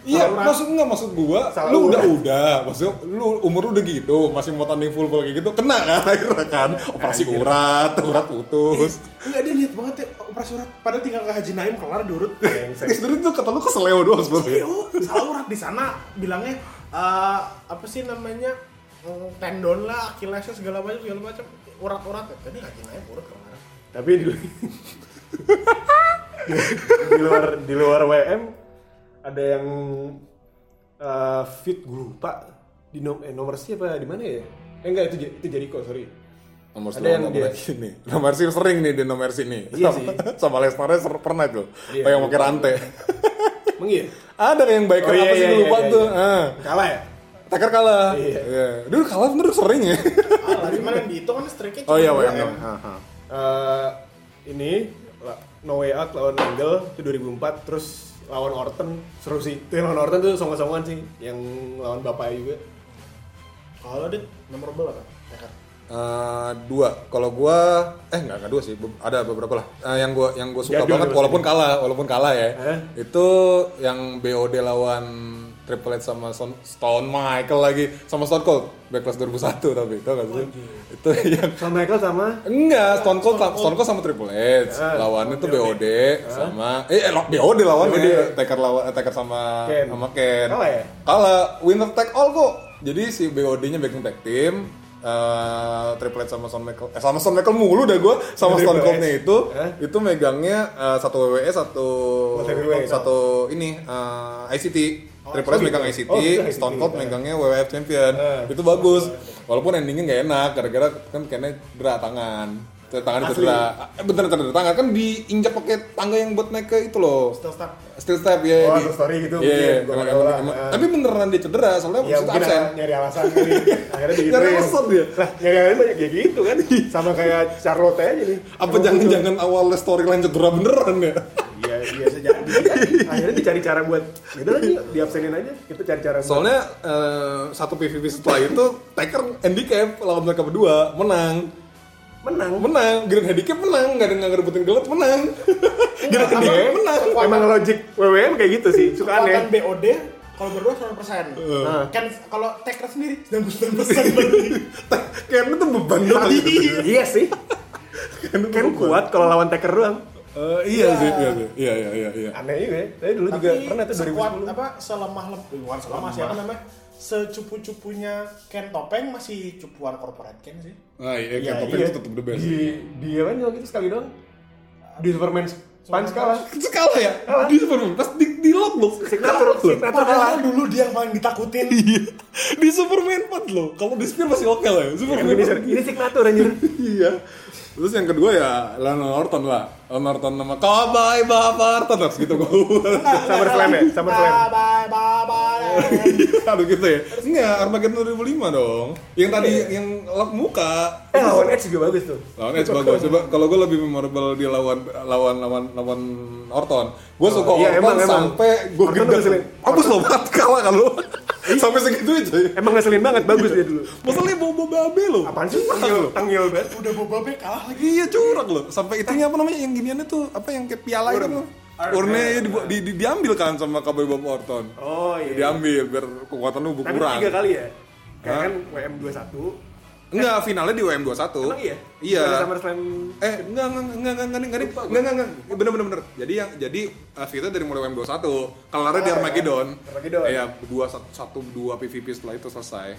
Iya, maksud enggak maksud gua, Salah lu udah udah, maksud lu umur lu udah gitu, masih mau tanding full full kayak gitu, kena kan akhirnya kan, operasi urat, urat putus. Enggak dia niat banget ya operasi urat. Padahal tinggal ke Haji Naim kelar diurut. Brengsek. Sebenernya tuh kata lu keseleo doang sebenarnya. Iya, salah urat di sana bilangnya eh, apa sih namanya mm, tendon lah, Achillesnya segala macam segala macam urat-urat. Tadi Haji Naim urut kelar. Tapi di, di luar di luar WM ada yang uh, fit gue lupa di nom eh, nomor siapa di mana ya? Eh enggak itu itu Jericho sorry. Nomor Ada yang yang dia- sini. Nomor sih sering nih di nomor sini. Iya sama, sih. sama Lesnar ser- pernah tuh. Iya, yang pakai rantai. Emang iya? Ada yang biker Oh, iya, apa sih iya, gue iya, lupa iya, tuh. iya. Ah. Kalah ya? Taker kalah. Iya. Iya. Dulu kalah bener sering ya. Ah, cuman yang dihitung kan streaknya oh iya, cuma dua M. Haha. Eh, ini No Way Out lawan Angle itu 2004 terus lawan Orton seru sih. Itu yang lawan Orton tuh song-songan sih yang lawan bapaknya juga. Kalau dit memorable apa? Taker. Eh, dua. Kalau gua eh enggak enggak dua sih. Ada beberapa lah. Eh, yang gua yang gua suka Jadul banget walaupun kalah, walaupun kalah ya. Eh? Itu yang BOD lawan Triple H sama Son- Stone Michael lagi sama Stone Cold Backlash 2001 tapi itu gak sih? Itu yang Sama Michael sama Enggak, Stone Cold, Stone Cold sama Triple H. Ah, Lawannya tuh BOD sama eh, eh BOD lawannya BOD. Taker lawan eh, Taker sama Ken. sama Ken. Kalah ya? Kalah, winner take all kok. Jadi si BOD-nya backing tag team eh Triple H sama Stone Michael eh sama Stone Michael mulu dah gue sama Stone H. Cold-nya itu Hah? itu megangnya eh, satu WWE satu World Heavyweight. satu ini eh, ICT Triple H megang ICT, Oh, ICT. Stone Cold Eh. megangnya WWF Champion Eh. itu bagus walaupun endingnya nggak enak gara-gara kan kayaknya cedera tangan tangan eh, bener cedera tangan kan diinjak pakai tangga yang buat naik ke itu loh Still start. steel step ya Oh, di- story gitu Iya, mungkin, gua emang- tapi beneran dia cedera soalnya ya mungkin absen nyari alasan kali. Akhirnya digituin. Nyari alasan dia. Lah, nyari alasan banyak kayak gitu kan. Sama kayak Charlotte aja nih. apa jangan-jangan awalnya storyline cedera beneran ya Iya, biasa jadi. Akhirnya dicari cara buat, gitu lagi diabsenin aja. Kita cari cara soalnya eh, satu PVP setelah itu Taker handicap lawan mereka berdua menang menang. menang Grand handicap menang nggak ada nggak ngerebutin gelat menang Grand handicap menang Emang logik WWM kayak gitu sih, suka Kekuatan aneh. BOD kalau berdua 100 persen. Nah. Kan kalau Taker sendiri 99 persen berarti. Kayaknya tuh beban banget gitu. iya sih kan kuat kalau lawan Taker doang Eh, iya sih, iya sih. Iya, iya, iya, iya. aneh juga ya saya dulu juga Tapi pernah tuh sekuat 2010 apa selemah lem bukan selemah sih apa namanya secupu-cupunya Ken Topeng masih cupuan corporate Ken sih. Ah, iya, Iya, kayak topeng iya. itu tetap the best. di di apa nih waktu itu sekali doang di Superman Punch kalah Sekala ya? Di Superman, pas di, di lock loh. signature signature kalah dulu dia yang paling ditakutin. Iya. Di Superman 4 loh. Kalau di Spear masih oke lah ya. Superman ini, ini signature anjir iya. Terus yang kedua ya Lana Norton lah. Lana Norton nama Cowboy Bapak Norton harus gitu gue. SummerSlam ya? SummerSlam. Bye bye bye. Aduh gitu ya. Enggak, Armageddon 2005 dong. Yang tadi yang lap muka. eh lawan Edge juga bagus tuh Lawan Edge bagus. Coba kalau gue lebih memorable di lawan lawan lawan lawan Orton. Gue suka iya, Orton emang, emang. sampai gue gede. Bagus loh banget kalah kan lo. Sampai segitu aja. emang ngeselin banget bagus dia dulu Masalahnya bawa babe lo. apaan sih tangil tangil banget Udah boba be kalah lagi. Iya curang loh. Sampai itunya apa namanya yang giniannya tuh apa yang kayak piala itu loh. Urne di, di, di- diambil kan sama Cowboy Bob Orton. oh iya Diambil biar kekuatan lu tapi berkurang. tiga kali ya kayak kan WM 21 Enggak, finalnya di WM 21. emang iya Iya. SummerSlam Eh, enggak, enggak, enggak, enggak, enggak, enggak, enggak, enggak, enggak, bener, bener, bener. Jadi yang, jadi uh, kita dari mulai WM 21, kelarnya di Oh, Armageddon. iya. Armageddon. Iya, dua, satu, dua PVP setelah itu selesai.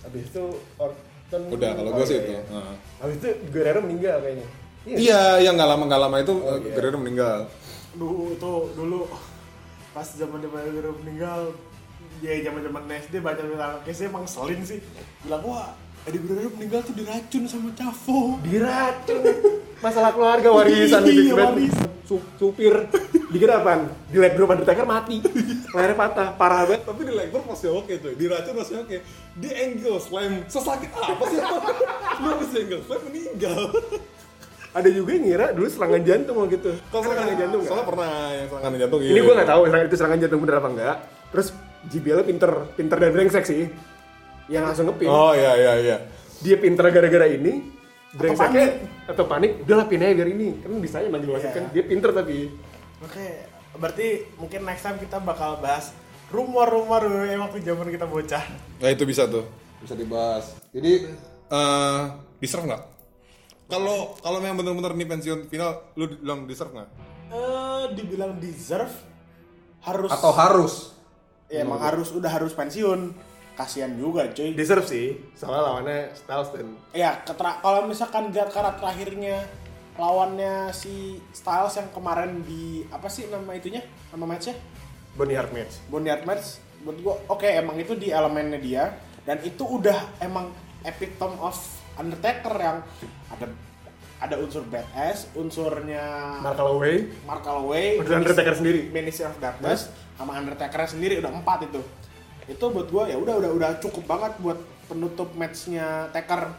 habis itu Orton Udah, kalau Oh, gue sih iya, itu. iya. Nah. habis itu Guerrero meninggal kayaknya Iya, yang nggak lama nggak lama itu Oh, iya. Guerrero meninggal. Dulu itu dulu pas zaman dia baru meninggal dia zaman zaman SD baca tentang kisah emang selin sih bilang wah Eddie Guerrero meninggal tuh diracun sama Chavo diracun. Masalah keluarga warisan Iya, warisan. Su- supir. Dikira apaan di leg drop Undertaker mati. Lehernya patah. Parah banget. Tapi di Legbar masih oke tuh, di Racun masih oke. Di Angle Slam, sesakit apa sih? Lu di Angle Slam meninggal. ada juga yang ngira dulu serangan jantung waktu gitu Kalau Kan serangan jantung nggak? Soalnya pernah yang serangan jantung ini gue nggak tahu serangan itu serangan jantung bener apa enggak terus JBL pinter. Pinter dan brengsek sih yang langsung ngepin Oh iya iya iya. dia pinter gara-gara ini brengseknya panik. atau panik udahlah pin aja biar ini kan bisa aja manggil wasit Iya. kan dia pinter tapi Oke, berarti mungkin next time kita bakal bahas rumor-rumor yang waktu zaman kita bocah. Nah itu bisa tuh, bisa dibahas. Jadi eh deserve nggak? Kalau kalau memang benar-benar ini pensiun final, lu bilang deserve nggak? Eh, dibilang deserve harus Atau harus? ya emang harus udah harus pensiun. Kasihan juga, cuy. deserve sih soalnya lawannya Styles dan Ya, ketra- kalau misalkan lihat karat terakhirnya lawannya si Styles yang kemarin di apa sih nama itunya? Nama matchnya? Bonnie Hart match Boneyard match buat gua oke emang itu di elemennya dia dan itu udah emang epitome of Undertaker yang ada ada unsur badass, unsurnya Mark Calloway Mark Calloway, udah Undertaker sendiri Ministry of Darkness, sama Undertaker sendiri udah empat itu. Itu buat gua ya udah udah udah cukup banget buat penutup matchnya Taker.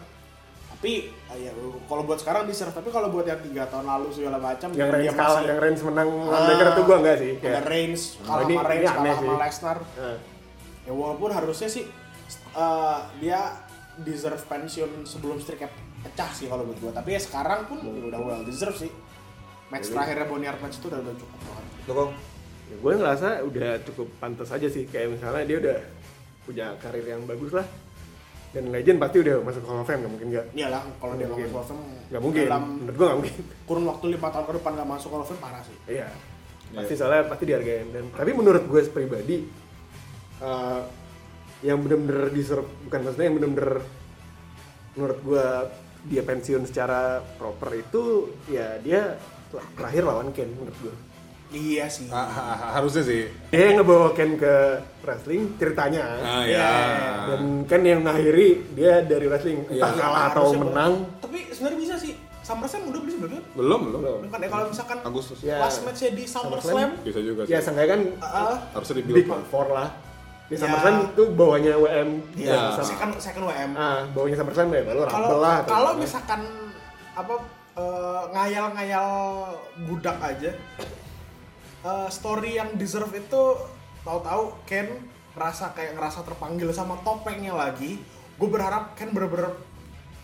Tapi eh, ya kalau buat sekarang deserve, tapi kalau buat yang tiga tahun lalu segala macam yang Reigns kalah masih- yang Reigns menang Ah, Undertaker tuh gua enggak sih ada Reigns kalah Oh, ini- sama Reigns kalah sama sih. Lesnar eh, ya walaupun harusnya sih eh, dia deserve pensiun sebelum streaknya pecah sih kalau buat gua tapi ya sekarang pun ya udah well deserve sih match terakhirnya Boneyard match itu udah, udah cukup banget kok? Ya gue ngerasa udah cukup pantas aja sih. Kayak misalnya dia udah punya karir yang bagus lah. Dan legend pasti udah masuk ke Hall of Fame nggak mungkin nggak? Iyalah kalau dia nggak Mungkin. masuk Hall of Fame nggak mungkin. dalam menurut gue nggak mungkin. kurun waktu lima tahun ke depan nggak masuk Hall of Fame parah sih. Iya. Pasti soalnya pasti dihargain. Dan tapi menurut gue pribadi eh, yang bener-bener deserve bukan maksudnya yang bener-bener menurut gue dia pensiun secara proper itu ya dia terakhir lawan Ken menurut gue iya sih Ha- ha- ha- harusnya sih. dia yang ngebawa Ken ke wrestling ceritanya Ah Iya. ya. dan kan yang ngakhiri dia dari wrestling entah Iya. kalah atau menang tapi sebenarnya bisa sih SummerSlam udah beli sebenarnya Belum belum. Belum. kan ya kalau misalkan Agustus. Ya. last matchnya di SummerSlam Bisa juga sih. ya seenggaknya kan ah, harusnya big dibilang. four lah di Ya. SummerSlam itu bawahnya WM iya Ya. sama- second second WM ah bawahnya SummerSlam ya baru Rumble lah kalau misalkan apa eh, ngayal-ngayal budak aja eh, story yang deserve itu tahu-tahu Ken merasa kayak ngerasa terpanggil sama topengnya lagi gue berharap Ken bener-bener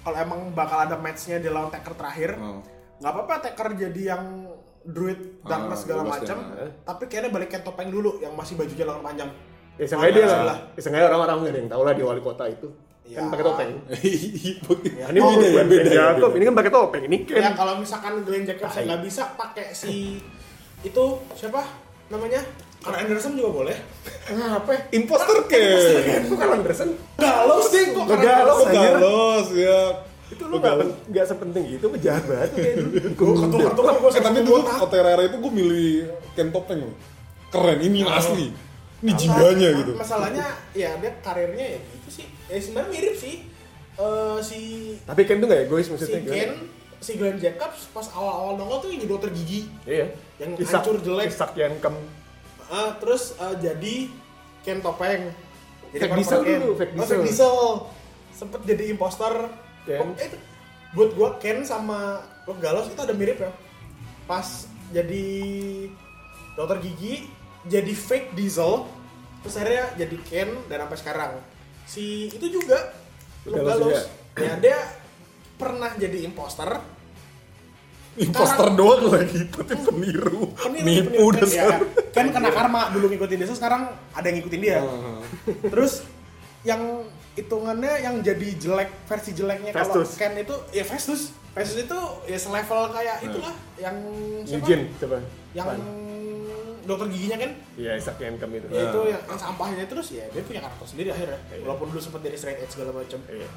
kalau emang bakal ada matchnya di lawan Taker terakhir Oh. nggak apa-apa Taker jadi yang druid darkness Ah, segala bebas macam dia. tapi kayaknya balik Ken topeng dulu yang masih bajunya lengan panjang Ya seenggaknya dia lah. Ya seenggaknya orang-orang nggak ada yang tahu lah di wali kota itu. Ya. Kan pakai topeng. Iya, Ini beda ya, beda Ken ya, Jacob, beda. ini kan pakai topeng. Ini Ken. Ya kalau misalkan Glenn Jacobs nggak bisa pakai si itu siapa namanya? Karl Anderson juga boleh. Apa? Imposter Ken. Bukan Anderson. Galos deh kok. Lo galos galos ya. Itu lu nggak pen- nggak sepenting itu. Ken. Gue ketukar-tukar gue Eh, tapi dulu Oterara itu gue milih Ken Topeng loh. Keren, ini asli. Ini jiwanya gitu. Masalahnya ya dia karirnya ya gitu sih. Ya sebenarnya mirip sih. Eh, si Tapi Ken tuh nggak egois si maksudnya. gimana? Ken, si Glenn Jacobs pas awal-awal nongol tuh yang jadi dokter gigi. Iya. Yang Isak- hancur jelek. Isak yang kem. Ah, terus eh, jadi Ken Topeng. Fake korban Diesel dulu, Fake Oh, Diesel. Diesel. Sempet jadi imposter. Ken. Oh, eh, itu. buat gua Ken sama Lo Galos itu ada mirip ya. Pas jadi dokter gigi, jadi fake Diesel, terus akhirnya jadi Ken dan sampai sekarang. Si itu juga Lo Galos Galos. Ya dia pernah jadi imposter, Imposter doang lagi, tapi peniru. peniru, Nipu dan Ya, kan? Kena karma dulu ngikutin dia. Sekarang ada yang ngikutin dia. Terus yang hitungannya yang jadi jelek versi jeleknya kalau. Ken itu ya Festus. Festus itu ya selevel kayak itulah yang siapa? Eugene coba. yang dokter giginya kan Iya, Isak yang kem itu. ya itu yang, yang sampahnya. Terus ya dia punya karakter sendiri akhirnya. Walaupun dulu sempat jadi straight edge segala macam Iya.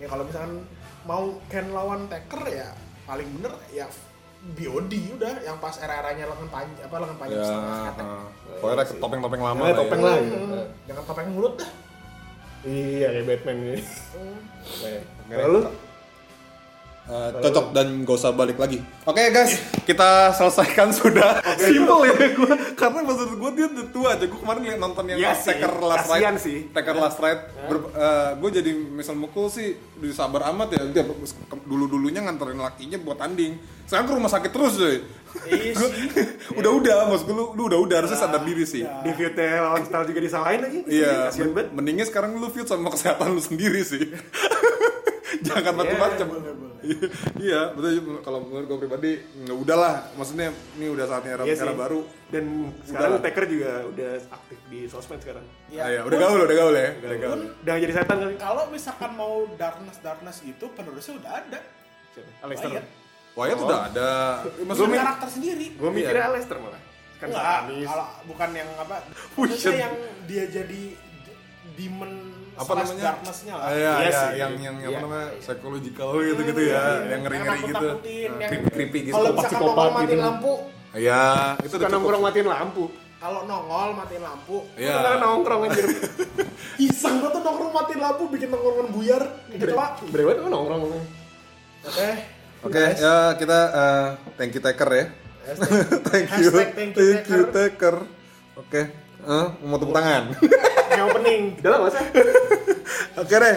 Ya kalau misalkan mau Ken lawan Taker ya paling bener ya BOD udah yang pas era-eranya lengan panjang apa lengan panjang Ya, setengah uh, pokoknya topeng-topeng lama Ya, topeng lah. Hmm, gitu. jangan topeng mulut dah Iya, kayak Batman ini. Hmm. Uh, cocok dan gak usah balik lagi. Oke guys, kita selesaikan sudah. Simple ya gue, karena maksud gue dia udah tua aja. Gue kemarin nonton yang Iya pas sih, Taker Last kasihan Ride. sih. Taker Last Ride. gue jadi misal mukul sih, udah sabar amat ya. Dia dulu dulunya nganterin lakinya buat tanding. Sekarang ke rumah sakit terus deh. Iya sih. udah udah, maksud gue lu, lu udah udah harusnya sadar diri sih. di feudnya lawan style juga disalahin lagi. Iya, mendingnya sekarang lu fit sama kesehatan lu sendiri sih. Jangan macam-macam. Iya, betul. Kalau menurut gue pribadi, nggak udahlah. Maksudnya ini udah saatnya era, Iya era sih. baru. Dan sekarang Udah. Taker juga udah aktif di sosmed sekarang. Ya, Ah, iya, udah gaul, udah gaul ya. Udah gaul. Udah jadi setan kali. kalau misalkan mau darkness darkness gitu penerusnya udah ada. Siapa? Alester. Wyatt. Wyatt Oh. udah ada. Maksudnya karakter sendiri. Gue mikirnya Iya. Alester malah. Kan Enggak, kalau bukan yang apa? Maksudnya yang dia jadi demon apa slash namanya? darkness-nya lah. Ah, iya, Iya iya, yang yang apa Iya. namanya? psychological gitu-gitu ya, yang ngeri-ngeri Yang gitu. nakut-nakutin, Nah, yang- creepy-creepy gitu. Kalau misalkan nongol matiin gitu. lampu, Iya, itu udah cukup. nongkrong matiin lampu. kalau nongol matiin lampu, Iya. Kita nongkrong anjir. iseng gua tuh nongkrong matiin lampu bikin nongkrongan buyar gitu pak. Berewat tuh nongkrong. Oke. Oke, ya kita uh, thank you Taker ya. thank you, thank you, you Taker. Oke, Eh, mau tepuk tangan. Yang opening. Udah lah masa. Oke deh.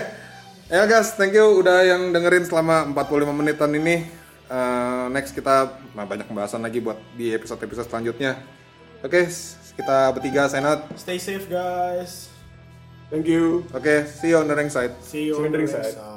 Ya guys, thank you udah yang dengerin selama 45 menitan ini. Eh, next kita nah, banyak pembahasan lagi buat di episode-episode selanjutnya. Oke, s- kita bertiga sign out. Stay safe guys. Thank you. Oke, see you on the ring side. See you on on the side. side.